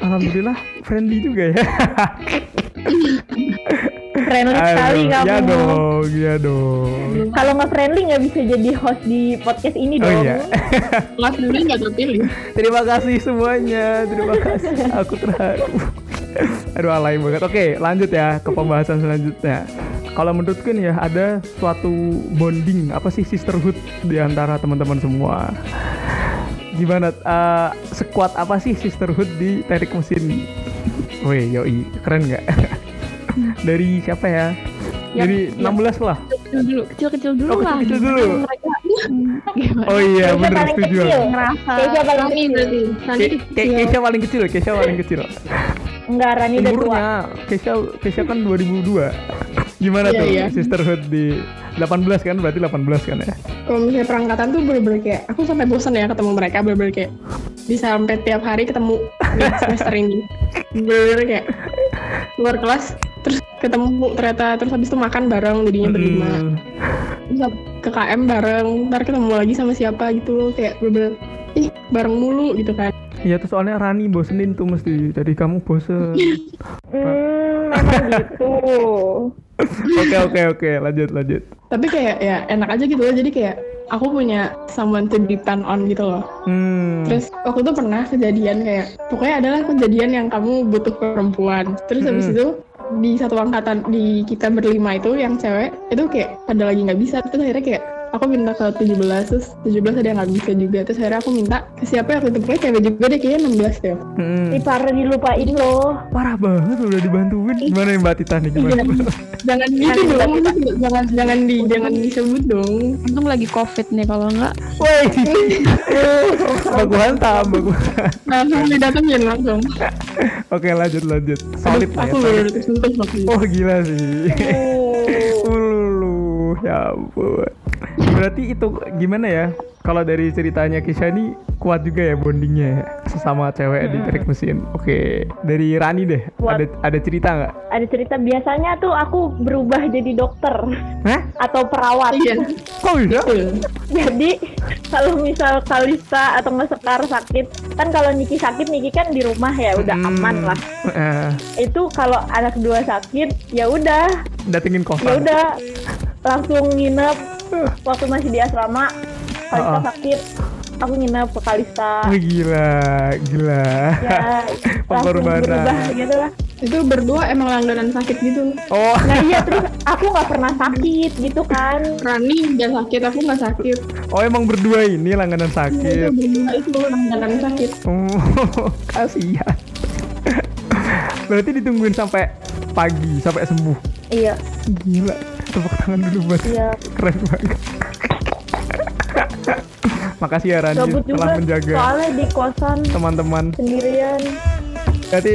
alhamdulillah friendly juga ya Friendly sekali Aduh, kamu. ya dong ya dong Kalau nggak friendly nggak bisa jadi host di podcast ini oh dong. iya Kelas dulu nggak terpilih. Terima kasih semuanya. Terima kasih. Aku terharu. Aduh alay banget. Oke, lanjut ya ke pembahasan selanjutnya. Kalau menurutku nih ya ada suatu bonding apa sih sisterhood di antara teman-teman semua. Gimana eh, sekuat apa sih sisterhood di teknik mesin? Wih, yoi, keren nggak? Dari siapa ya? Ya, Dari ya. 16 lah. kecil dulu kecil-kecil dulu Oh, lah kecil-kecil dulu. gimana Oh iya, Keisha bener paling setuju. kecil. ngerasa Keisha paling kecil. Keisha paling kecil, Keisha paling kecil. Enggak, Rani udah tua. Keisha Keisha kan 2002 gimana Iya, tuh iya. sisterhood di 18 kan berarti 18 kan ya Kalau misalnya perangkatan tuh bener-bener kayak aku sampai bosan ya ketemu mereka bener-bener kayak bisa sampai tiap hari ketemu di semester ini. Bener-bener kayak keluar kelas terus ketemu ternyata terus habis itu makan bareng jadinya berlima. Hmm, Terus ke KM bareng, ntar ketemu lagi sama siapa gitu loh kayak bener-bener ih bareng mulu gitu kan. Iya tuh soalnya Rani bosenin tuh mesti jadi kamu bosen Hmm, memang gitu. Oke oke oke lanjut lanjut Tapi kayak ya enak aja gitu loh jadi kayak aku punya someone to depend on gitu loh. hmm Terus waktu itu pernah kejadian kayak pokoknya adalah kejadian yang kamu butuh perempuan. Terus habis Hmm. itu di satu angkatan di kita berlima itu yang cewek itu kayak pada lagi nggak bisa terus akhirnya kayak aku minta ke 17 terus 17 ada yang nggak bisa juga. Terus akhirnya aku minta ke siapa yang waktu itu pokoknya cewek juga deh kayaknya 16 deh. Hmm. Si parah dilupain loh. parah banget udah dibantuin. Gimana nih Mbak Tita nih gimana? Jangan gitu dong. jangan jangan di jangan disebut dong. Untung lagi covid nih kalau enggak woi. Baku hantam baku langsung didatengin langsung. Oke lanjut lanjut. Solid lah ya aku solid. waktu itu. Oh gila sih. Uh. Ulu, ya ampun. Berarti itu gimana ya? Kalau dari ceritanya Kisha ini kuat juga ya bondingnya ya, sesama cewek di teknik mesin. Oke, dari Rani deh. Kuat. Ada ada cerita nggak? Ada cerita biasanya tuh aku berubah jadi dokter Hah? atau perawat. iya Kok bisa? betul Jadi kalau misal Kalista atau nggak Sekar sakit, kan kalau Niki sakit Niki kan di rumah ya udah Hmm. aman lah. Eh, Itu kalau anak dua sakit ya udah datengin ya kosan. udah langsung nginep waktu masih di asrama Kalista Uh-uh. sakit aku nginep ke Kalista gila, gila. ya Pengorbanan. berubah gitu lah itu berdua emang langganan sakit gitu Oh, nah iya terus aku nggak pernah sakit gitu kan Rani nggak sakit aku nggak sakit oh emang berdua ini langganan itu sakit. berdua itu langganan sakit Oh, kasihan. Berarti ditungguin sampai pagi, sampai sembuh. iya Gila, tepuk tangan dulu buat iya keren banget. Makasih ya Rani gabut juga telah menjaga soalnya di kosan teman-teman. sendirian Berarti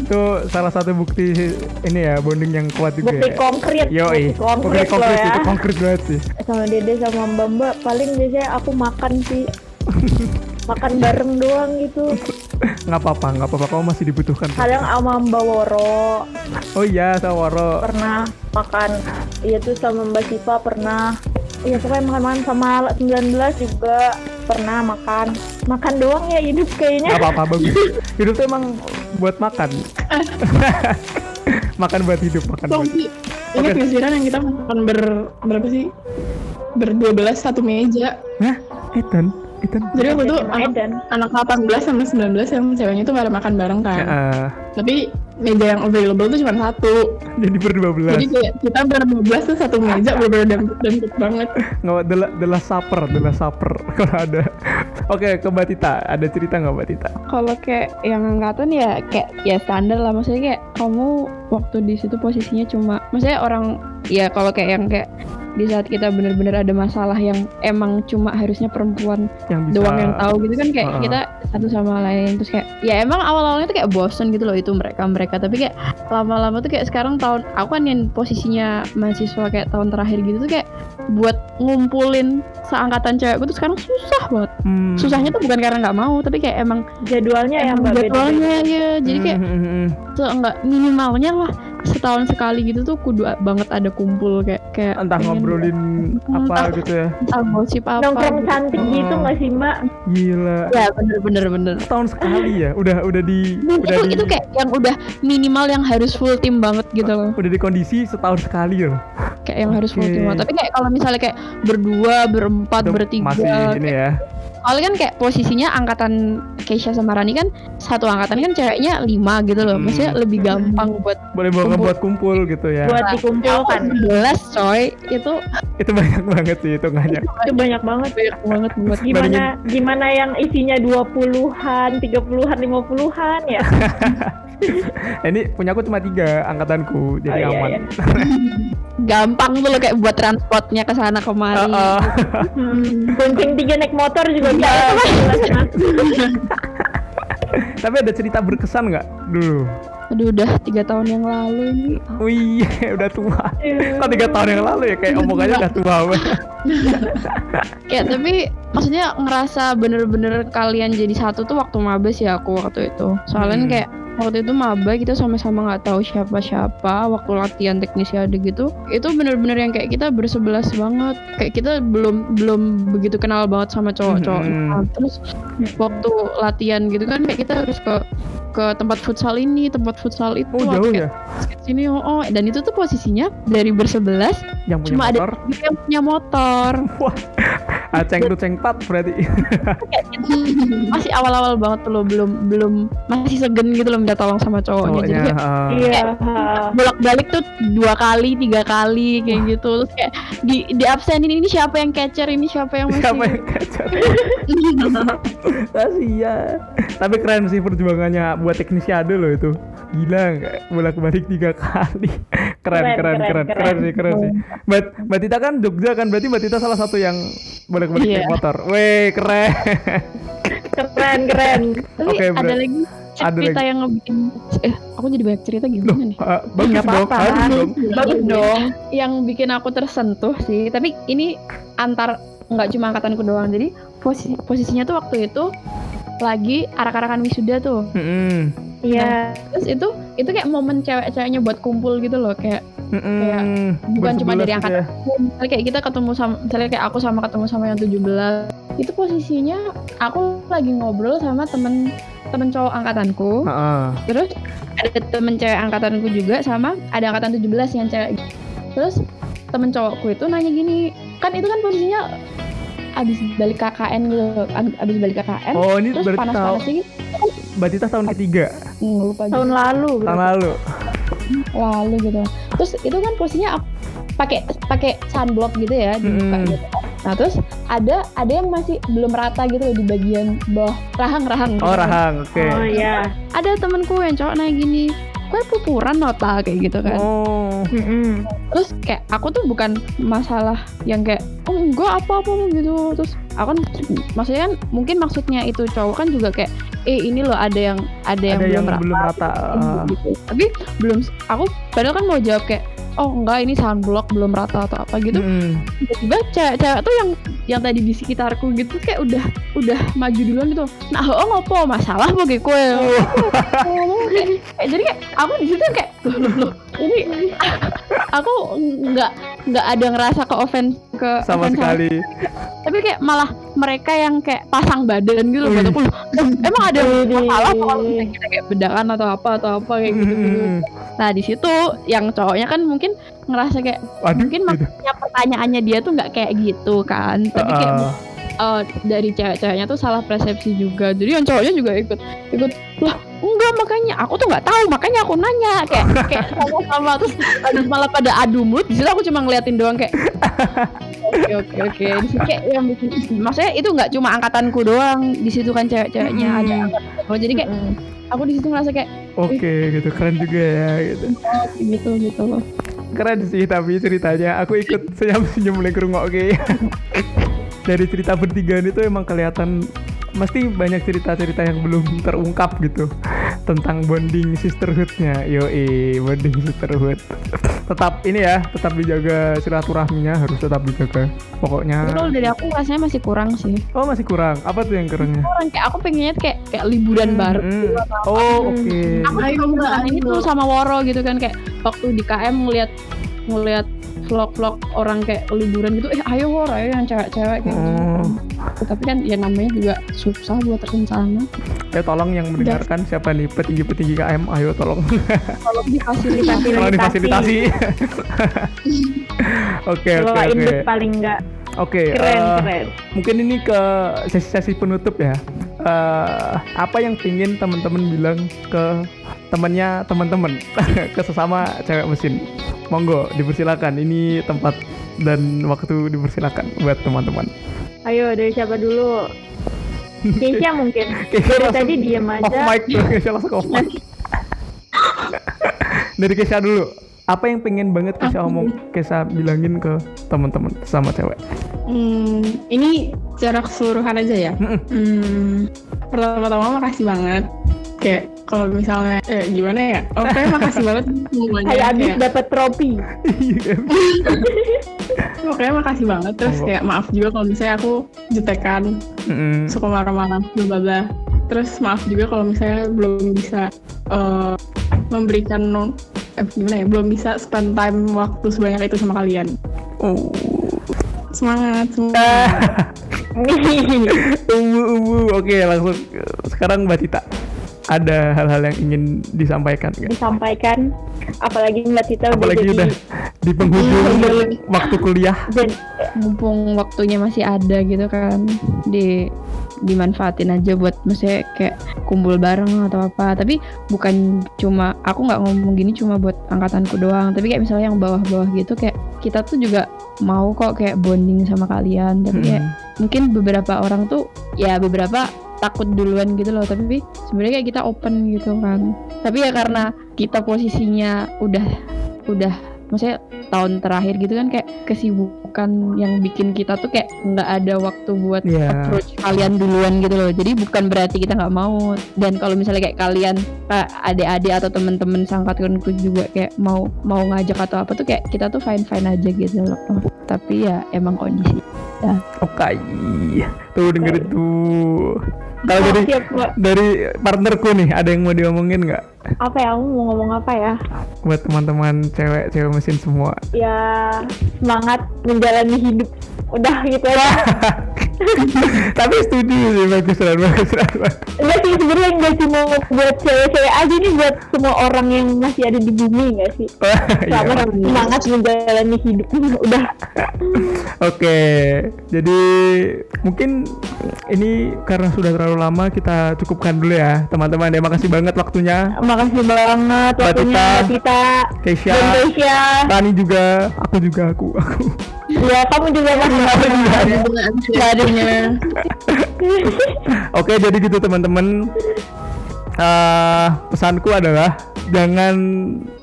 itu salah satu bukti ini ya bonding yang kuat juga bukti ya. konkret Yo, bukti konkret, loh konkret ya itu konkret banget sih. sama dede sama mbak mbak paling biasanya aku makan sih makan bareng doang gitu Nggak apa-apa, nggak apa-apa. Kamu masih dibutuhkan. kadang sama mbak Woro Oh iya, Sawaro. pernah makan iya tuh sama mbak Siva pernah iya pokoknya makan-makan sama 19 juga pernah makan makan doang ya hidup kayaknya Nggak apa-apa bagus. Hidup tuh emang buat makan. makan buat hidup, makan Tuh, buat. Ingat Ran yang kita makan ber berapa sih berdua belas satu meja Hah? Ethan? Ethan? jadi waktu itu anak, anak 18 sama 19 yang ceweknya itu pada makan bareng kan Heeh. tapi meja yang available tuh cuma satu jadi berdua belas. jadi kayak kita ber-12 tuh satu meja bener-bener dempet dempet banget Nggak, the, the last supper, the last supper kalau ada. Oke, ke Mbak Tita. Ada cerita nggak Mbak Tita? kalau kayak yang angkatan ya kayak ya standar lah maksudnya kayak kamu waktu di situ posisinya cuma maksudnya orang ya kalau kayak yang kayak di saat kita bener-bener ada masalah yang emang cuma harusnya perempuan yang bisa doang yang tahu gitu kan kayak Heeh. kita satu sama lain terus kayak ya emang awal-awalnya tuh kayak bosen gitu loh itu mereka mereka tapi kayak lama-lama tuh kayak sekarang tahun aku kan yang posisinya mahasiswa kayak tahun terakhir gitu tuh kayak buat ngumpulin seangkatan cewekku tuh sekarang susah banget Hmm. susahnya tuh bukan karena nggak mau tapi kayak emang Jadwalnya yang emang mbak beda. jadwalnya ya jadi kayak Hmm, hmm, hmm, hmm. enggak minimalnya lah setahun sekali gitu tuh kudu banget ada kumpul kayak kayak entah pengen ngobrolin apa Entah. gitu ya entah gosip apa Nongkrong gitu. cantik gitu Oh. nggak sih mbak? gila ya bener bener bener setahun sekali ya udah udah di Dan udah itu di itu kayak yang udah minimal yang harus full tim banget gitu loh udah di kondisi setahun sekali loh kayak yang harus full tim banget. tapi kayak kalau misalnya kayak berdua berempat Itu bertiga masih ini ya soalnya kan kayak posisinya angkatan Keisha sama Rani kan satu angkatan kan ceweknya lima gitu loh Hmm. maksudnya lebih gampang buat boleh bawa Kumpul. buat kumpul gitu ya Buat dikumpulkan. 11 coy itu itu banyak banget sih hitungannya Itu banyak banget. banyak banget buat Gimana gimana yang isinya 20-an, 30-an, 50-an ya? ini punya aku cuma tiga angkatanku jadi Oh, iya, aman iya. gampang tuh loh kayak buat transportnya ke sana kemari Heeh. Hmm, Bonceng tiga naik motor juga bisa. tapi ada cerita berkesan nggak dulu aduh udah tiga tahun yang lalu ini Wih, udah tua. Kok tiga tahun yang lalu ya kayak omongannya udah tua banget. kayak tapi maksudnya ngerasa bener-bener kalian jadi satu tuh waktu maba sih aku waktu itu soalnya Hmm. kayak waktu itu maba kita sama-sama nggak tahu siapa-siapa waktu latihan teknisi ada gitu itu bener-bener yang kayak kita bersebelas banget kayak kita belum belum begitu kenal banget sama cowok-cowok Hmm. Nah, terus waktu latihan gitu kan kayak kita harus ke ke tempat futsal ini tempat futsal itu Oh jauh ya? sini oh, oh. dan itu tuh posisinya dari bersebelas Yang punya cuma ada motor. tiga yang punya motor Wah, aceng tuh ceng pat berarti. masih awal-awal banget tuh loh belum belum masih segen gitu loh minta tolong sama cowoknya jadi Cowoknya. kayak ah. Iya. bolak-balik tuh dua kali tiga kali kayak gitu terus kayak di di absenin ini siapa yang catcher ini siapa yang masih Siapa yang kacau? Kasihan. Tapi keren sih perjuangannya buat teknisi ada loh itu. Gila nggak? Bolak-balik tiga kali. Keren, keren, Keren, keren, keren, keren, keren. sih, keren sih. Mbak, Mbak Tita kan Jogja kan, berarti Mbak Tita salah satu yang bolak-balik Iya. naik motor. Weh, keren. Keren keren. tapi Oke, ada lagi Ada cerita lagi. yang ngebikin eh aku jadi banyak cerita gimana nih Ah, bagus Nggak dong, apa-apa. harus dong. Bagus dong. yang bikin aku tersentuh sih tapi ini antar nggak cuma angkatanku doang jadi posisi posisinya tuh waktu itu lagi arak-arakan wisuda tuh. Iya. terus itu itu kayak momen cewek-ceweknya buat kumpul gitu loh kayak Mm-mm. Kayak bukan cuma dari gitu angkatan ya. misalnya kayak kita ketemu sama misalnya kayak aku sama ketemu sama yang 17 itu posisinya aku lagi ngobrol sama temen temen cowok angkatanku Heeh. terus ada temen cewek angkatanku juga sama ada angkatan 17 yang cewek terus temen cowokku itu nanya gini kan itu kan posisinya abis balik KKN gitu ab- abis balik KKN Oh, ini terus berarti tahu panas-panasnya gitu Mbak Tita tahun ketiga, Hmm, lupa juga. Tahun lalu. tahun lalu. lalu gitu terus itu kan posisinya aku pakai pakai sunblock gitu ya dibuka Mm-mm. gitu. nah terus ada ada yang masih belum rata gitu loh di bagian bawah rahang rahang Oh, rahang. Oke. Oh iya. ada temanku yang cowok nanya gini kue pupuran nota kayak gitu kan Oh. Mm-mm. terus kayak aku tuh bukan masalah yang kayak oh enggak apa apa gitu terus aku kan maksudnya kan mungkin maksudnya itu cowok kan juga kayak eh ini loh ada yang ada yang Ada yang belum rata belum rata. ah. gitu. Tapi belum aku padahal kan mau jawab kayak oh enggak ini sunblock belum rata atau apa gitu. Mm-mm. Tiba-tiba cewek-cewek tuh yang yang tadi di sekitarku gitu kayak udah udah maju duluan gitu. Nah, oh ngopo masalah mau kue. Oh. Kayak- jadi kayak aku di situ kayak loh, loh, loh, ini aku nggak nggak ada ngerasa ke offense ke Sama offense sekali. tapi kayak malah mereka yang kayak pasang badan gitu loh Wih. buat aku loh, emang ada masalah kalau kita kayak bedakan atau apa atau apa kayak gitu Mm-mm. nah di situ yang cowoknya kan mungkin ngerasa kayak Waduh, mungkin gitu. maksudnya pertanyaannya dia tuh nggak kayak gitu kan tapi kayak Ah. Eh, dari cewek-ceweknya tuh salah persepsi juga. Jadi yang cowoknya juga ikut ikut lah enggak makanya aku tuh nggak tahu makanya aku nanya. Kayak kayak sama-sama terus lagi malah pada adu mulut di situ aku cuma ngeliatin doang kayak oke oke oke. Di situ kayak yang bikin maksudnya itu nggak cuma angkatanku doang di situ kan cewek-ceweknya ada Hmm. angkatan jadi kayak aku di situ ngerasa kayak Oke, gitu. Keren juga ya gitu. gitu gitu loh. Keren sih tapi ceritanya aku ikut senyum-senyum mulai kerungok oke dari cerita bertiga itu emang kelihatan mesti banyak cerita-cerita yang belum terungkap gitu. Tentang bonding sisterhoodnya. Yoi bonding sisterhood. Tetap ini ya tetap dijaga silaturahminya harus tetap dijaga. Pokoknya kalau dari aku rasanya masih kurang sih. oh masih kurang? Apa tuh yang kurangnya? Kurang kayak aku pengennya kayak kayak liburan bareng. Hmm, oh oke. Aku juga Mbak, ini tuh sama Woro gitu kan kayak waktu di KM ngeliat ngeliat vlog-vlog orang kayak liburan gitu eh ayo Woro ayo yang cewek-cewek kayak gitu. Oh. Tapi kan ya namanya juga susah buat rencana. Eh tolong yang mendengarkan siapa nih petinggi-petinggi KM ayo tolong Kalau difasilitasi tolong difasilitasi. Oke oke oke. paling enggak Oke. keren eh, keren. Mungkin ini ke sesi-sesi penutup ya. Eh, apa yang pingin teman-teman bilang ke temannya teman-teman ke sesama cewek mesin? Monggo dipersilakan. Ini tempat dan waktu dipersilakan buat teman-teman. Ayo dari siapa dulu? Keisha mungkin. Dari tadi Off aja. mic tuh, Keisha langsung off mic. Dari Keisha dulu. Apa yang pengen banget Keisha omong, Keisha bilangin ke teman-teman sama cewek? Hmm, ini secara keseluruhan aja ya. Hmm, pertama-tama makasih banget. Kayak kalau misalnya eh, gimana ya? Oke, makasih banget semuanya. Kayak abis Kayak, dapet trofi. Iya, Pokoknya makasih banget. Terus Oh. kayak maaf juga kalau misalnya aku jutekan, Mm-mm. suka marah-marah, bla bla. Terus maaf juga kalau misalnya belum bisa eh, memberikan eh, gimana ya? Belum bisa spend time waktu sebanyak itu sama kalian. Oh. Semangat, semangat. Uwu, uwu. Oke, langsung sekarang Mbak Tita. Ada hal-hal yang ingin disampaikan nggak? Disampaikan. Apalagi Mbak Tita udah Apalagi jadi udah di penghujung waktu kuliah. dan mumpung waktunya masih ada gitu kan di dimanfaatin aja buat maksudnya kayak kumpul bareng atau apa tapi bukan cuma aku nggak ngomong gini cuma buat angkatanku doang tapi kayak misalnya yang bawah-bawah gitu kayak kita tuh juga mau kok kayak bonding sama kalian tapi kayak Mm. mungkin beberapa orang tuh ya beberapa takut duluan gitu loh tapi sebenarnya kayak kita open gitu kan tapi ya karena kita posisinya udah udah maksudnya tahun terakhir gitu kan kayak kesibukan yang bikin kita tuh kayak nggak ada waktu buat Iya. approach kalian duluan gitu loh jadi bukan berarti kita nggak mau dan kalau misalnya kayak kalian kayak adik-adik atau temen-temen sangkatku juga kayak mau mau ngajak atau apa tuh kayak kita tuh fine fine aja gitu loh tapi ya emang kondisi Oke. Tuh dengerin tuh. Kalau dari siap Mbak. dari partnerku nih, ada yang mau diomongin nggak? Apa ya? Aku mau ngomong apa ya? Buat teman-teman cewek-cewek mesin semua. Ya semangat menjalani hidup. Udah gitu aja. Tapi setuju sih bagus banget, bagus banget. Enggak sih sebenarnya nggak cuma buat cewek-cewek aja nih buat semua orang yang masih ada di bumi nggak sih? Iya. Selamat semangat menjalani hidup. Udah. Oke, jadi mungkin ini karena sudah terlalu lama kita cukupkan dulu ya teman-teman. Terima kasih banget waktunya. Makasih banget waktunya Tita. Mbak Tita Keisha, Keisha. Tani juga, aku juga aku, aku. Ya kamu juga masih Nggak adanya. Oke, jadi gitu teman-teman. Eh, pesanku adalah jangan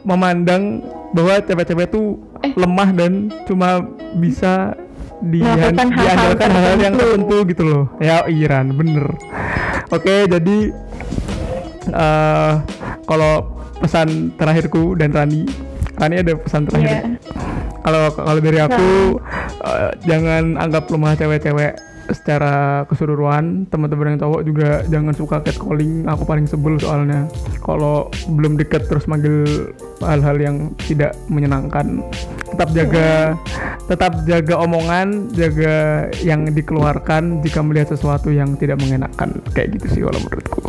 memandang bahwa cewek-cewek tuh Eh. lemah dan cuma bisa hal-hal diandalkan hal-hal yang tertentu. gitu loh. Ya, Iran, bener. Oke, jadi eh kalau pesan terakhirku dan Rani, Rani ada pesan terakhir. Iya. Kalau kalau dari aku eh, jangan anggap lemah cewek-cewek secara keseluruhan. Teman-teman yang cowok juga jangan suka catcalling. Aku paling sebel soalnya. Kalau belum deket terus manggil hal-hal yang tidak menyenangkan. Tetap jaga tetap jaga omongan jaga yang dikeluarkan. Jika melihat sesuatu yang tidak mengenakan kayak gitu sih kalau menurutku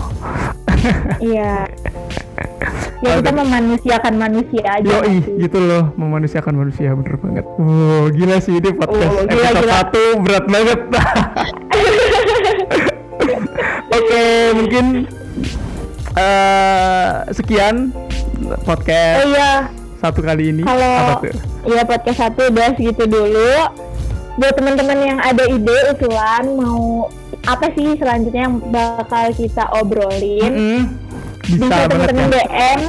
Iya. Ya kita memanusiakan manusia aja. Yoi, sih? gitu loh, memanusiakan manusia bener banget. Wow, gila sih ini podcast Oh, gila, episode gila. satu berat banget. Oke, mungkin eh sekian Oh podcast iya, satu kali ini. Kalau- Apa tuh? iya podcast satu udah segitu dulu. Buat teman-teman yang ada ide usulan mau apa sih selanjutnya yang bakal kita obrolin, Mm-mm. Bisa bisa banget teman-teman. DM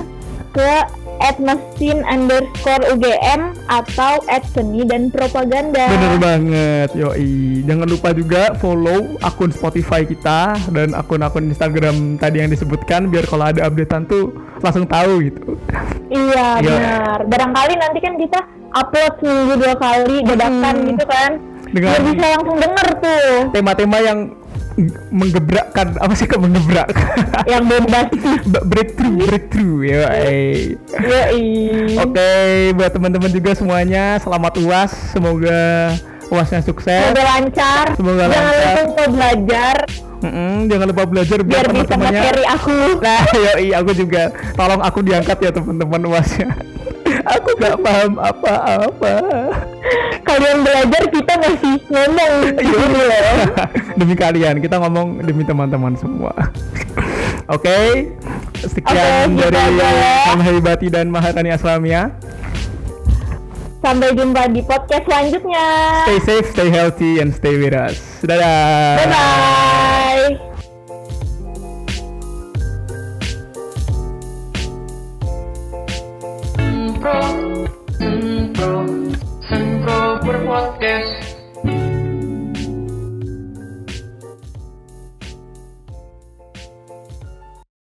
ke at mesin underscore UGM atau at seni dan propaganda. Bener banget, yoi. Jangan lupa juga follow akun Spotify kita dan akun-akun Instagram tadi yang disebutkan biar kalau ada updatean tuh langsung tahu gitu. Iya Iya. benar. Barangkali nanti kan kita upload seminggu dua kali dadakan Hmm. gitu kan. Dengan- Biar bisa langsung denger tuh. Tema-tema yang menggebrakkan apa sih kok menggebrak? yang. Ba- breakthrough, breakthrough, yoi. Yoi. Oke, buat teman-teman juga semuanya selamat uas. Semoga uasnya sukses. Semoga lancar. Semoga Jangan lancar. lupa belajar Mm-mm, jangan lupa belajar biar, biar bisa materi aku. Nah, yoi, aku juga. Tolong aku diangkat ya teman-teman uasnya. Aku gak paham apa-apa. Kalian belajar kita masih ngomong Iya. gitu loh. demi kalian, kita ngomong demi teman-teman semua. Oke, sekian Oke, gitu dari aja ya. Samhibati dan Mahatani Aslamia. Sampai jumpa di podcast selanjutnya. Stay safe, stay healthy, and stay with us. Dadah. Bye bye. por.